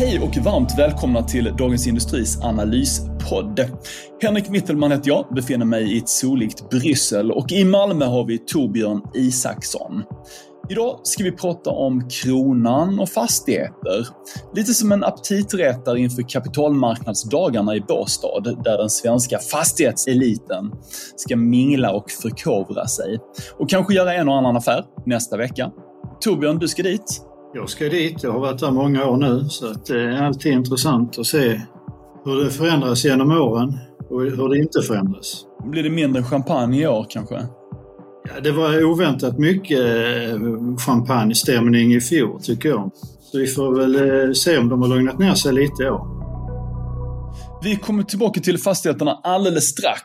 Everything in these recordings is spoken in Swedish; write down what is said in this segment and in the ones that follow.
Hej och varmt välkomna till Dagens Industris analyspodd. Henrik Mittelman heter jag, befinner mig i ett soligt Bryssel och i Malmö har vi Torbjörn Isaksson. Idag ska vi prata om kronan och fastigheter. Lite som en aptitretare inför kapitalmarknadsdagarna i Båstad, där den svenska fastighetseliten ska mingla och förkovra sig. Och kanske göra en och annan affär nästa vecka. Torbjörn, du ska dit. Jag ska dit. Jag har varit där många år nu så att det är alltid intressant att se hur det förändras genom åren och hur det inte förändras. Blir det mindre champagne i år kanske? Ja, det var oväntat mycket eh, champagnestämning i fjol tycker jag. Så vi får väl eh, se om de har lugnat ner sig lite i år. Vi kommer tillbaka till fastigheterna alldeles strax.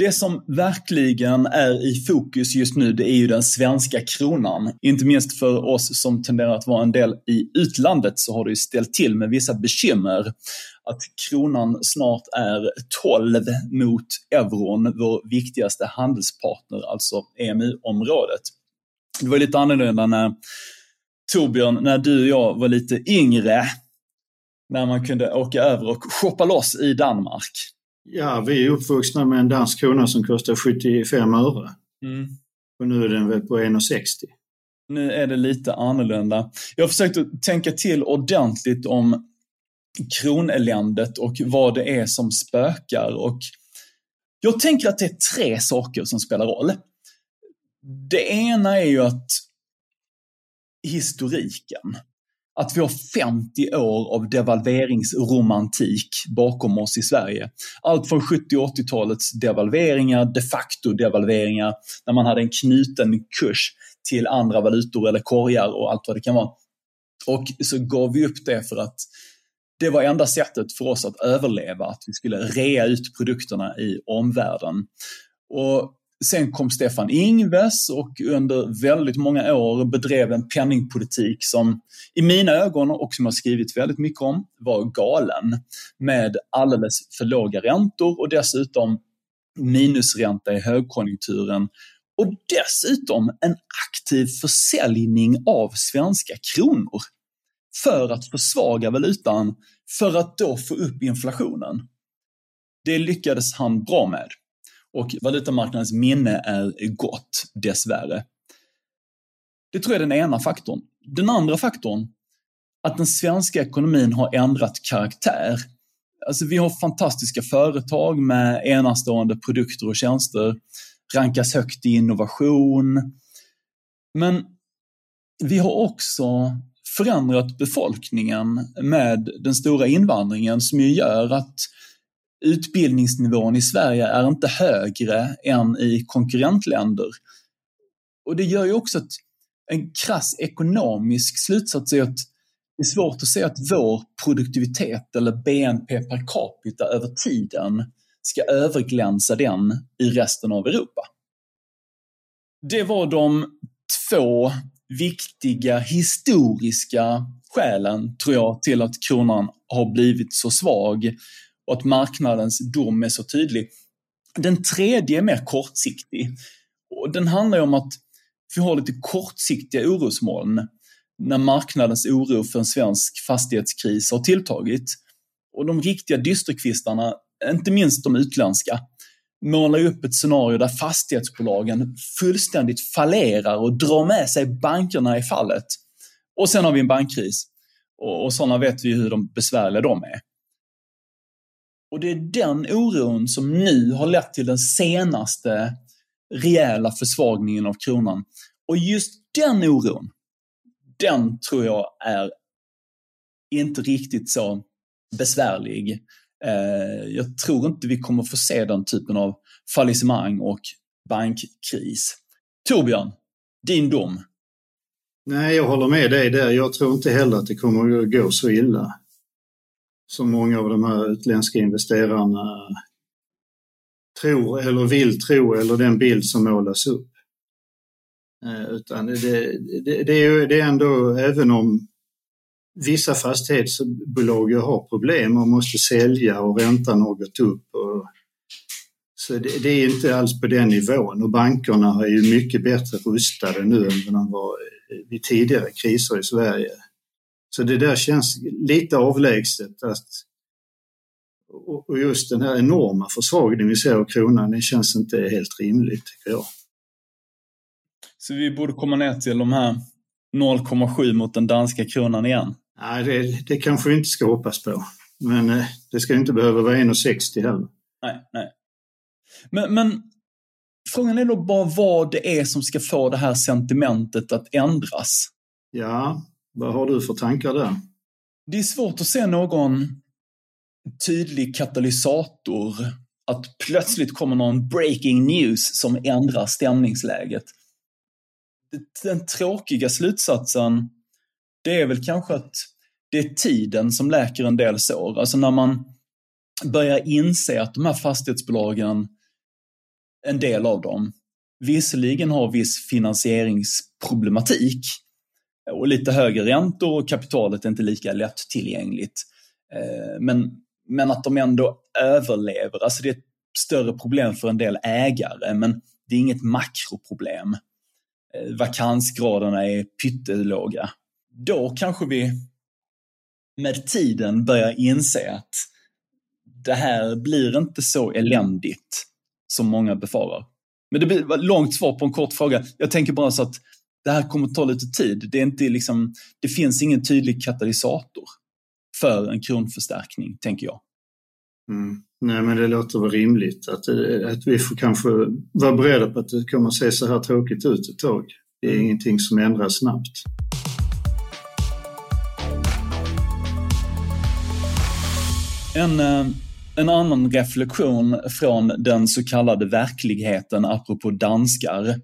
Det som verkligen är i fokus just nu, det är ju den svenska kronan. Inte minst för oss som tenderar att vara en del i utlandet så har det ju ställt till med vissa bekymmer. Att kronan snart är 12 mot euron, vår viktigaste handelspartner, alltså EMU-området. Det var lite annorlunda när Torbjörn, när du och jag var lite yngre, när man kunde åka över och shoppa loss i Danmark. Ja, vi är uppvuxna med en dansk krona som kostar 75 öre. Mm. Och nu är den väl på 1,60. Nu är det lite annorlunda. Jag har försökt att tänka till ordentligt om kroneländet och vad det är som spökar. Och jag tänker att det är tre saker som spelar roll. Det ena är ju att historiken att vi har 50 år av devalveringsromantik bakom oss i Sverige. Allt från 70 och 80-talets devalveringar, de facto devalveringar, när man hade en knuten kurs till andra valutor eller korgar och allt vad det kan vara. Och så gav vi upp det för att det var enda sättet för oss att överleva, att vi skulle rea ut produkterna i omvärlden. Och Sen kom Stefan Ingves och under väldigt många år bedrev en penningpolitik som i mina ögon, och som jag skrivit väldigt mycket om, var galen. Med alldeles för låga räntor och dessutom minusränta i högkonjunkturen. Och dessutom en aktiv försäljning av svenska kronor. För att försvaga valutan, för att då få upp inflationen. Det lyckades han bra med och valutamarknadens minne är gott, dessvärre. Det tror jag är den ena faktorn. Den andra faktorn, att den svenska ekonomin har ändrat karaktär. Alltså vi har fantastiska företag med enastående produkter och tjänster, rankas högt i innovation. Men vi har också förändrat befolkningen med den stora invandringen som ju gör att utbildningsnivån i Sverige är inte högre än i konkurrentländer. Och det gör ju också att en krass ekonomisk slutsats är att det är svårt att se att vår produktivitet eller BNP per capita över tiden ska överglänsa den i resten av Europa. Det var de två viktiga historiska skälen, tror jag, till att kronan har blivit så svag och att marknadens dom är så tydlig. Den tredje är mer kortsiktig. Och den handlar om att vi har lite kortsiktiga orosmoln när marknadens oro för en svensk fastighetskris har tilltagit. Och de riktiga dysterkvistarna, inte minst de utländska, målar upp ett scenario där fastighetsbolagen fullständigt fallerar och drar med sig bankerna i fallet. Och sen har vi en bankkris. Och, och sådana vet vi hur de besvärliga de är. Och det är den oron som nu har lett till den senaste rejäla försvagningen av kronan. Och just den oron, den tror jag är inte riktigt så besvärlig. Eh, jag tror inte vi kommer få se den typen av fallissemang och bankkris. Torbjörn, din dom? Nej, jag håller med dig där. Jag tror inte heller att det kommer att gå så illa som många av de här utländska investerarna tror eller vill tro eller den bild som målas upp. Eh, utan det, det, det, är, det är ändå, även om vissa fastighetsbolag har problem och måste sälja och räntan har gått upp. Och, så det, det, är inte alls på den nivån och bankerna är ju mycket bättre rustade nu än vad de var vid tidigare kriser i Sverige. Så det där känns lite avlägset. Att, och just den här enorma försvagningen vi ser av kronan, det känns inte helt rimligt tycker jag. Så vi borde komma ner till de här 0,7 mot den danska kronan igen? Nej, det, det kanske vi inte ska hoppas på. Men eh, det ska inte behöva vara 1,60 heller. Nej, nej. Men, men frågan är då bara vad det är som ska få det här sentimentet att ändras. Ja, vad har du för tankar där? Det är svårt att se någon tydlig katalysator, att plötsligt kommer någon breaking news som ändrar stämningsläget. Den tråkiga slutsatsen, det är väl kanske att det är tiden som läker en del sår. Alltså när man börjar inse att de här fastighetsbolagen, en del av dem, visserligen har viss finansieringsproblematik och lite högre räntor och kapitalet är inte lika lättillgängligt. Eh, men, men att de ändå överlever. Alltså det är ett större problem för en del ägare, men det är inget makroproblem. Eh, vakansgraderna är pyttelåga. Då kanske vi med tiden börjar inse att det här blir inte så eländigt som många befarar. Men det blir ett långt svar på en kort fråga. Jag tänker bara så att det här kommer ta lite tid. Det, är inte liksom, det finns ingen tydlig katalysator för en kronförstärkning, tänker jag. Mm. Nej, men det låter väl rimligt att, att vi får kanske vara beredda på att det kommer att se så här tråkigt ut ett tag. Det är mm. ingenting som ändras snabbt. En, eh, en annan reflektion från den så kallade verkligheten, apropå danskar,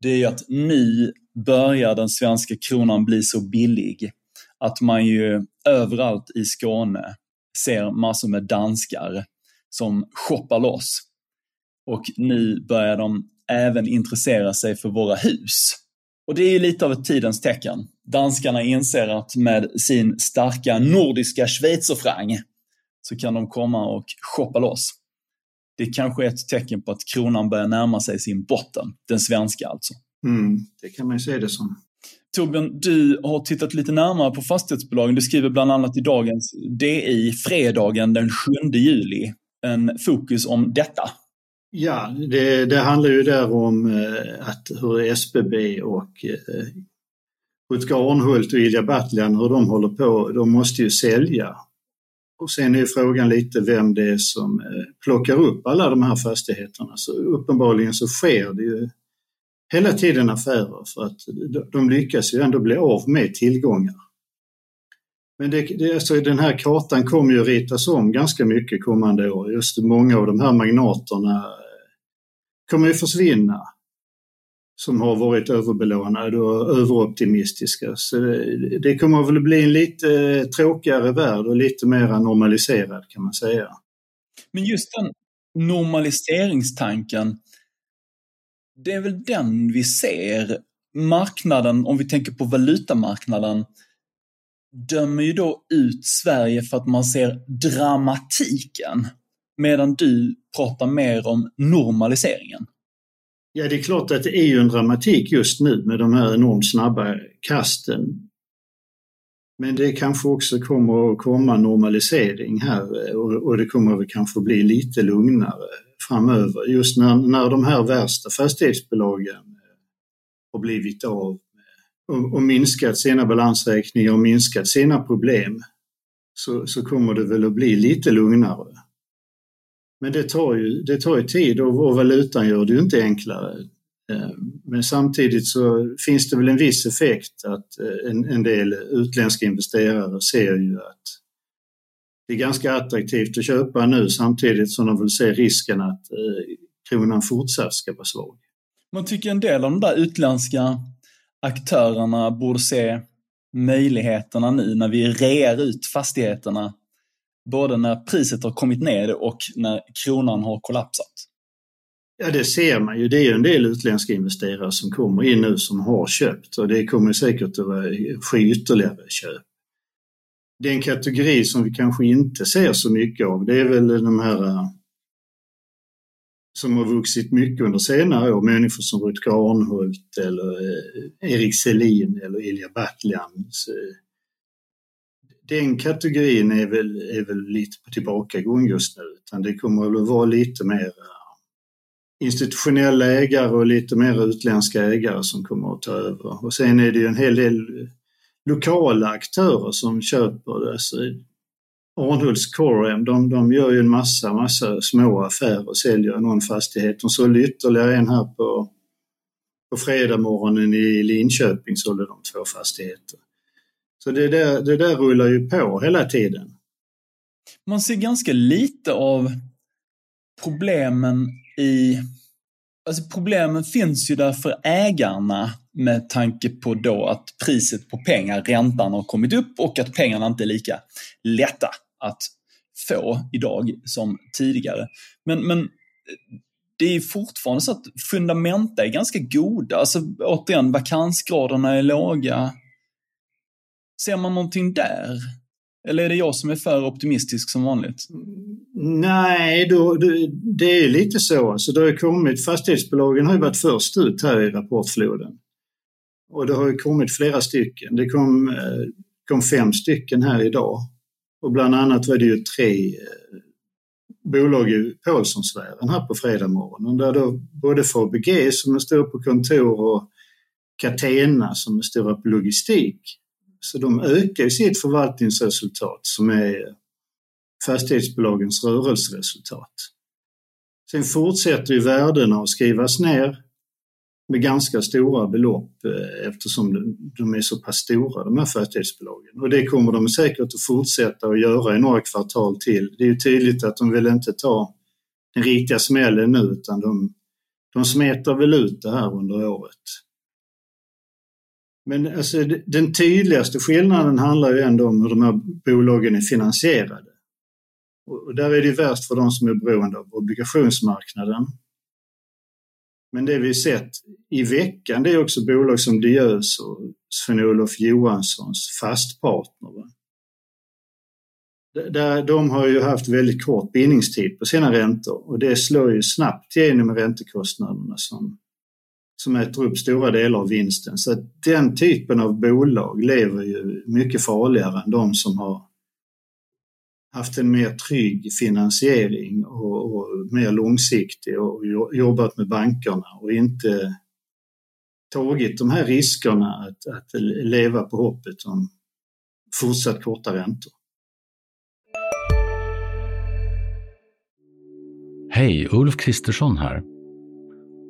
det är ju att nu börjar den svenska kronan bli så billig att man ju överallt i Skåne ser massor med danskar som shoppar loss. Och nu börjar de även intressera sig för våra hus. Och det är ju lite av ett tidens tecken. Danskarna inser att med sin starka nordiska schweizerfranc så kan de komma och shoppa loss. Det kanske är ett tecken på att kronan börjar närma sig sin botten, den svenska alltså. Mm, det kan man ju se det som. Torbjörn, du har tittat lite närmare på fastighetsbolagen. Du skriver bland annat i dagens DI, fredagen den 7 juli, en fokus om detta. Ja, det, det handlar ju där om eh, att hur SBB och eh, Rutger Arnhult och Ilja Batljan, hur de håller på, de måste ju sälja. Och sen är frågan lite vem det är som eh, plockar upp alla de här fastigheterna. Så uppenbarligen så sker det ju hela tiden affärer för att de lyckas ju ändå bli av med tillgångar. Men det, det, alltså den här kartan kommer ju ritas om ganska mycket kommande år. Just många av de här magnaterna eh, kommer ju försvinna som har varit överbelånade och överoptimistiska. Så det, det kommer väl bli en lite tråkigare värld och lite mer normaliserad kan man säga. Men just den normaliseringstanken, det är väl den vi ser. Marknaden, om vi tänker på valutamarknaden, dömer ju då ut Sverige för att man ser dramatiken. Medan du pratar mer om normaliseringen. Ja, det är klart att det är ju en dramatik just nu med de här enormt snabba kasten. Men det kanske också kommer att komma normalisering här och, det kommer väl kanske bli lite lugnare framöver. Just när, när de här värsta fastighetsbolagen eh, har blivit av och, och minskat sina balansräkningar och minskat sina problem så, så kommer det väl att bli lite lugnare. Men det tar ju, det tar ju tid och, och valutan gör det ju inte enklare. Eh, men samtidigt så finns det väl en viss effekt att eh, en, en del utländska investerare ser ju att det är ganska attraktivt att köpa nu samtidigt som de vill se risken att eh, kronan fortsatt ska vara svag. Man tycker en del av de där utländska aktörerna borde se möjligheterna nu när vi rear ut fastigheterna både när priset har kommit ner och när kronan har kollapsat. Ja, det ser man ju. Det är ju en del utländska investerare som kommer in nu som har köpt och det kommer säkert att ske ytterligare köp. Den kategori som vi kanske inte ser så mycket av, det är väl de här eh, som har vuxit mycket under senare år, människor som Rutger Arnhult eller eh, Erik Selin eller Ilja Batljan. Eh, den kategorin är väl, är väl lite på tillbakagång just nu, utan det kommer att vara lite mer eh, institutionella ägare och lite mer utländska ägare som kommer att ta över. Och sen är det ju en hel del eh, lokala aktörer som köper. Alltså, Arnhults Corem, de, de gör ju en massa, massa små affärer och säljer någon fastighet. De sålde ytterligare en här på, på fredag morgonen i Linköping, sålde de två fastigheter. Så det där, det där rullar ju på hela tiden. Man ser ganska lite av problemen i... Alltså problemen finns ju där för ägarna med tanke på då att priset på pengar, räntan, har kommit upp och att pengarna inte är lika lätta att få idag som tidigare. Men, men det är fortfarande så att fundamenta är ganska goda. Alltså återigen, vakansgraderna är låga. Ser man någonting där? Eller är det jag som är för optimistisk som vanligt? Nej, då, det är lite så. Alltså det har kommit, fastighetsbolagen har ju varit först ut här i rapportfloden. Och det har ju kommit flera stycken. Det kom, eh, kom fem stycken här idag. Och bland annat var det ju tre eh, bolag i Paulssonsfären här på fredag morgonen där då både Fabg som är stor på kontor och Catena som är stora på logistik så de ökar sitt förvaltningsresultat som är fastighetsbolagens rörelseresultat. Sen fortsätter ju värdena att skrivas ner med ganska stora belopp eh, eftersom de är så pass stora de här fastighetsbolagen. Och det kommer de säkert att fortsätta att göra i några kvartal till. Det är ju tydligt att de vill inte ta den riktiga smällen nu utan de, de smetar väl ut det här under året. Men alltså, den tydligaste skillnaden handlar ju ändå om hur de här bolagen är finansierade. Och där är det värst för de som är beroende av obligationsmarknaden. Men det vi sett i veckan det är också bolag som Diös och Sven-Olof Johanssons fastpartner. De har ju haft väldigt kort bindningstid på sina räntor och det slår ju snabbt igenom räntekostnaderna som som äter upp stora delar av vinsten. Så den typen av bolag lever ju mycket farligare än de som har haft en mer trygg finansiering och, och mer långsiktig och jobbat med bankerna och inte tagit de här riskerna att, att leva på hoppet om fortsatt korta räntor. Hej, Ulf Kristersson här.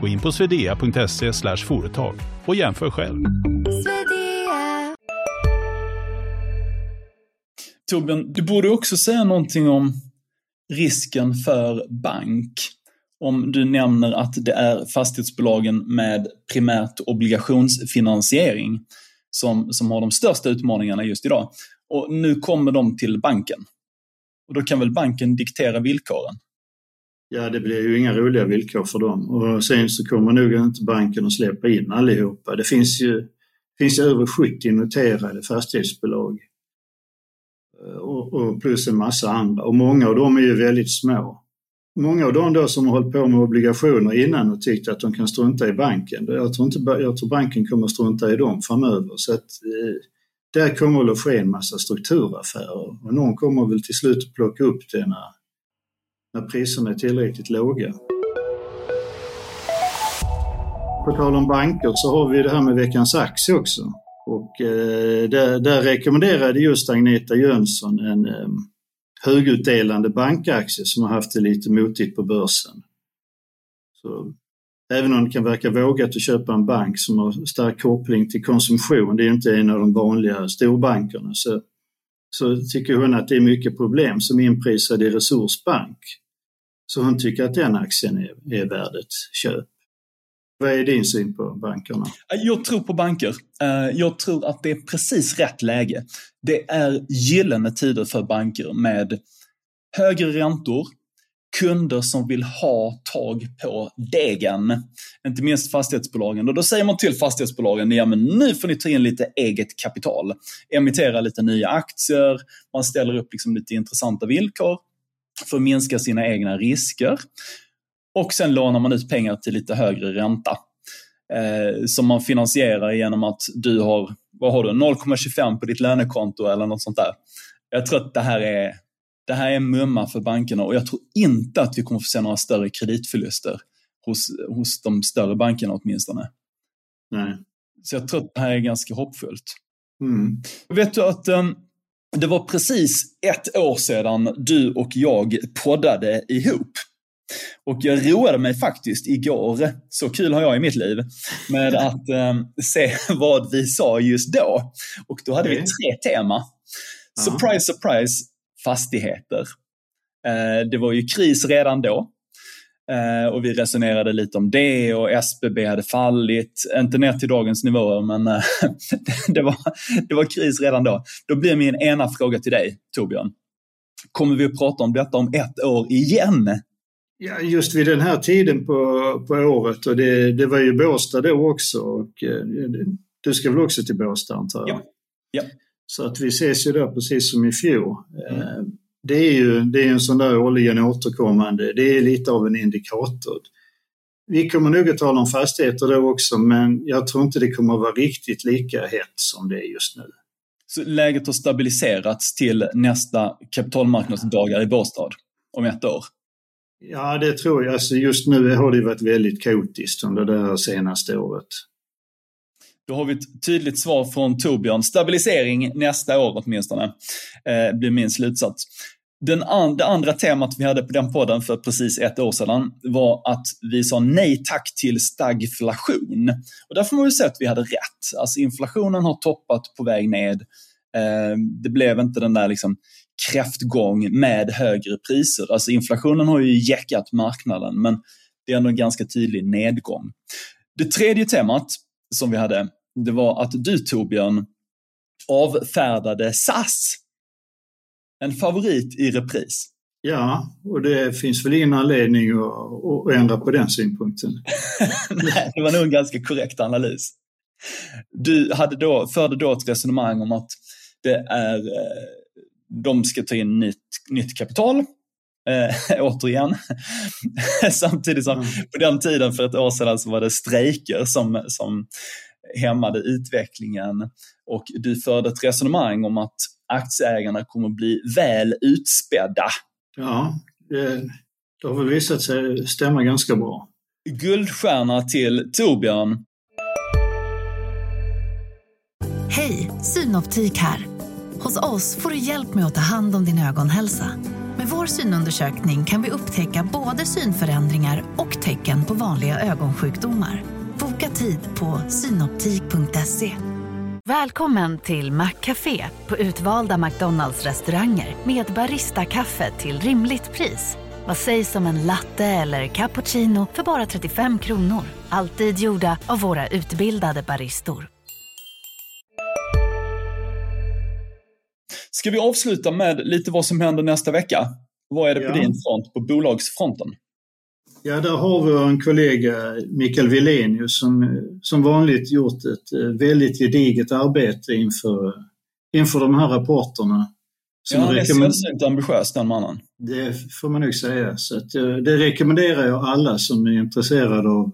Gå in på swedea.se företag och jämför själv. Torbjörn, du borde också säga någonting om risken för bank. Om du nämner att det är fastighetsbolagen med primärt obligationsfinansiering som, som har de största utmaningarna just idag. Och nu kommer de till banken. Och då kan väl banken diktera villkoren? Ja det blir ju inga roliga villkor för dem. Och sen så kommer nog inte banken att släppa in allihopa. Det finns ju, finns ju över 70 noterade fastighetsbolag och, och plus en massa andra och många av dem är ju väldigt små. Många av dem då som har hållit på med obligationer innan och tyckt att de kan strunta i banken, jag tror, inte, jag tror banken kommer att strunta i dem framöver. Så att, eh, där kommer det att ske en massa strukturaffärer och någon kommer väl till slut att plocka upp det när, när priserna är tillräckligt låga. På tal om banker så har vi det här med veckans aktie också. Och eh, där, där rekommenderade just Agneta Jönsson en eh, högutdelande bankaktie som har haft det lite motigt på börsen. Så även om det kan verka vågat att köpa en bank som har stark koppling till konsumtion, det är inte en av de vanliga storbankerna, så, så tycker hon att det är mycket problem som inprisad i Resursbank. Så hon tycker att den aktien är, är värd ett köp. Vad är din syn på bankerna? Jag tror på banker. Eh, jag tror att det är precis rätt läge. Det är gyllene tider för banker med högre räntor, kunder som vill ha tag på degen. Inte minst fastighetsbolagen. Och då säger man till fastighetsbolagen, ja men nu får ni ta in lite eget kapital. Emittera lite nya aktier, man ställer upp liksom lite intressanta villkor för att minska sina egna risker. Och sen lånar man ut pengar till lite högre ränta. Eh, som man finansierar genom att du har, vad har du, 0,25 på ditt lönekonto eller något sånt där. Jag tror att det här är, det här är mumma för bankerna och jag tror inte att vi kommer få se några större kreditförluster hos, hos de större bankerna åtminstone. Nej. Så jag tror att det här är ganska hoppfullt. Mm. Vet du att um, det var precis ett år sedan du och jag poddade ihop. Och jag roade mig faktiskt igår, så kul har jag i mitt liv, med att eh, se vad vi sa just då. Och då hade vi tre tema. Surprise, surprise, fastigheter. Eh, det var ju kris redan då. Eh, och vi resonerade lite om det och SBB hade fallit, inte ner till dagens nivåer, men eh, det, var, det var kris redan då. Då blir min ena fråga till dig, Torbjörn. Kommer vi att prata om detta om ett år igen? Ja, just vid den här tiden på, på året och det, det var ju Båstad då också och eh, du ska väl också till Båstad antar jag? Ja. ja. Så att vi ses ju där precis som i fjol. Mm. Det är ju det är en sån där årligen återkommande, det är lite av en indikator. Vi kommer nog att tala om fastigheter då också men jag tror inte det kommer att vara riktigt lika hett som det är just nu. Så läget har stabiliserats till nästa kapitalmarknadsdagar i Båstad om ett år? Ja, det tror jag. Alltså just nu har det varit väldigt kaotiskt under det här senaste året. Då har vi ett tydligt svar från Torbjörn. Stabilisering nästa år åtminstone, eh, blir min slutsats. Den and det andra temat vi hade på den podden för precis ett år sedan var att vi sa nej tack till stagflation. Och där får man ju säga att vi hade rätt. Alltså inflationen har toppat på väg ned. Eh, det blev inte den där liksom kräftgång med högre priser. Alltså inflationen har ju jäckat marknaden, men det är ändå en ganska tydlig nedgång. Det tredje temat som vi hade, det var att du Torbjörn avfärdade SAS. En favorit i repris. Ja, och det finns väl ingen anledning att, att ändra på den synpunkten. Nej, det var nog en ganska korrekt analys. Du hade då, förde då ett resonemang om att det är eh, de ska ta in nytt, nytt kapital. Eh, återigen. Samtidigt som mm. på den tiden för ett år sedan så var det strejker som, som hämmade utvecklingen och du förde ett resonemang om att aktieägarna kommer att bli väl utspädda. Ja, det, det har väl visat sig stämma ganska bra. Guldstjärna till Torbjörn. Hej, Synoptik här. Hos oss får du hjälp med att ta hand om din ögonhälsa. Med vår synundersökning kan vi upptäcka både synförändringar och tecken på vanliga ögonsjukdomar. Tid på synoptik.se. Välkommen till Maccafé på utvalda McDonalds restauranger med Baristakaffe till rimligt pris. Vad sägs om en latte eller cappuccino för bara 35 kronor? Alltid gjorda av våra utbildade baristor. Ska vi avsluta med lite vad som händer nästa vecka? Vad är det på ja. din front, på bolagsfronten? Ja, där har vi en kollega, Mikael Wilenius, som som vanligt gjort ett eh, väldigt gediget arbete inför, inför de här rapporterna. ja, han är sällsynt ambitiös den mannen. Det får man nog säga. Så att, eh, det rekommenderar jag alla som är intresserade av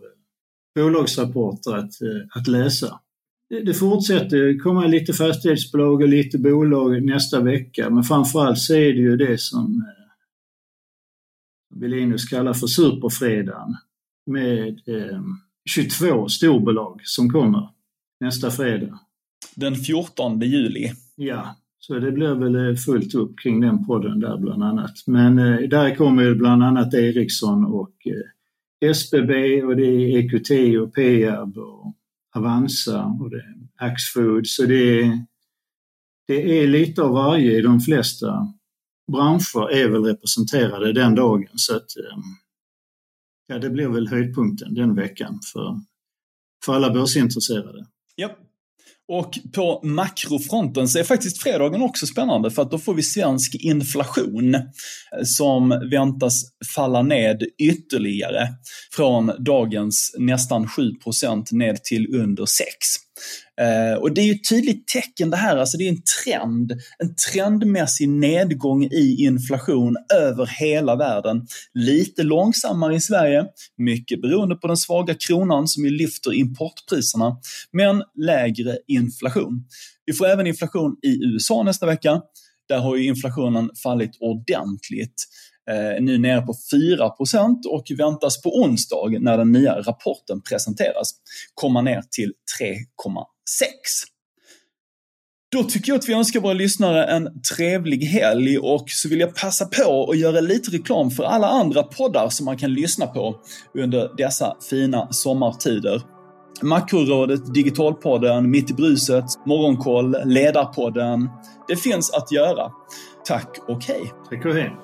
bolagsrapporter att, eh, att läsa det fortsätter komma lite fastighetsbolag och lite bolag nästa vecka, men framförallt så är det ju det som Eh, kallar för superfredagen med eh, 22 storbolag som kommer nästa fredag. Den 14 juli. Ja, så det blir väl eh, fullt upp kring den podden där bland annat. Men eh, där kommer ju bland annat Ericsson och eh, SBB och det är EQT och Peab och Avanza och det är Axfood. Så det är, det är lite av varje i de flesta branscher är väl representerade den dagen. Så att, eh, ja, det blir väl höjdpunkten den veckan för, för alla börsintresserade. Ja. Och på makrofronten så är faktiskt fredagen också spännande för att då får vi svensk inflation eh, som väntas falla ned ytterligare från dagens nästan 7% ned till under 6. Eh, och det är ju ett tydligt tecken det här, alltså det är en trend, en trendmässig nedgång i inflation över hela världen. Lite långsammare i Sverige, mycket beroende på den svaga kronan som ju lyfter importpriserna, men lägre inflation. Vi får även inflation i USA nästa vecka. Där har ju inflationen fallit ordentligt. Eh, nu nere på 4% och väntas på onsdag när den nya rapporten presenteras komma ner till 3,5 6. Då tycker jag att vi önskar våra lyssnare en trevlig helg och så vill jag passa på att göra lite reklam för alla andra poddar som man kan lyssna på under dessa fina sommartider. Makrorådet, Digitalpodden, Mitt i bruset, Morgonkoll, Ledarpodden. Det finns att göra. Tack och hej! Tack och hej!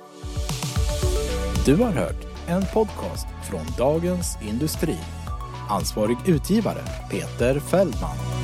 Du har hört en podcast från Dagens Industri. Ansvarig utgivare Peter Fällman.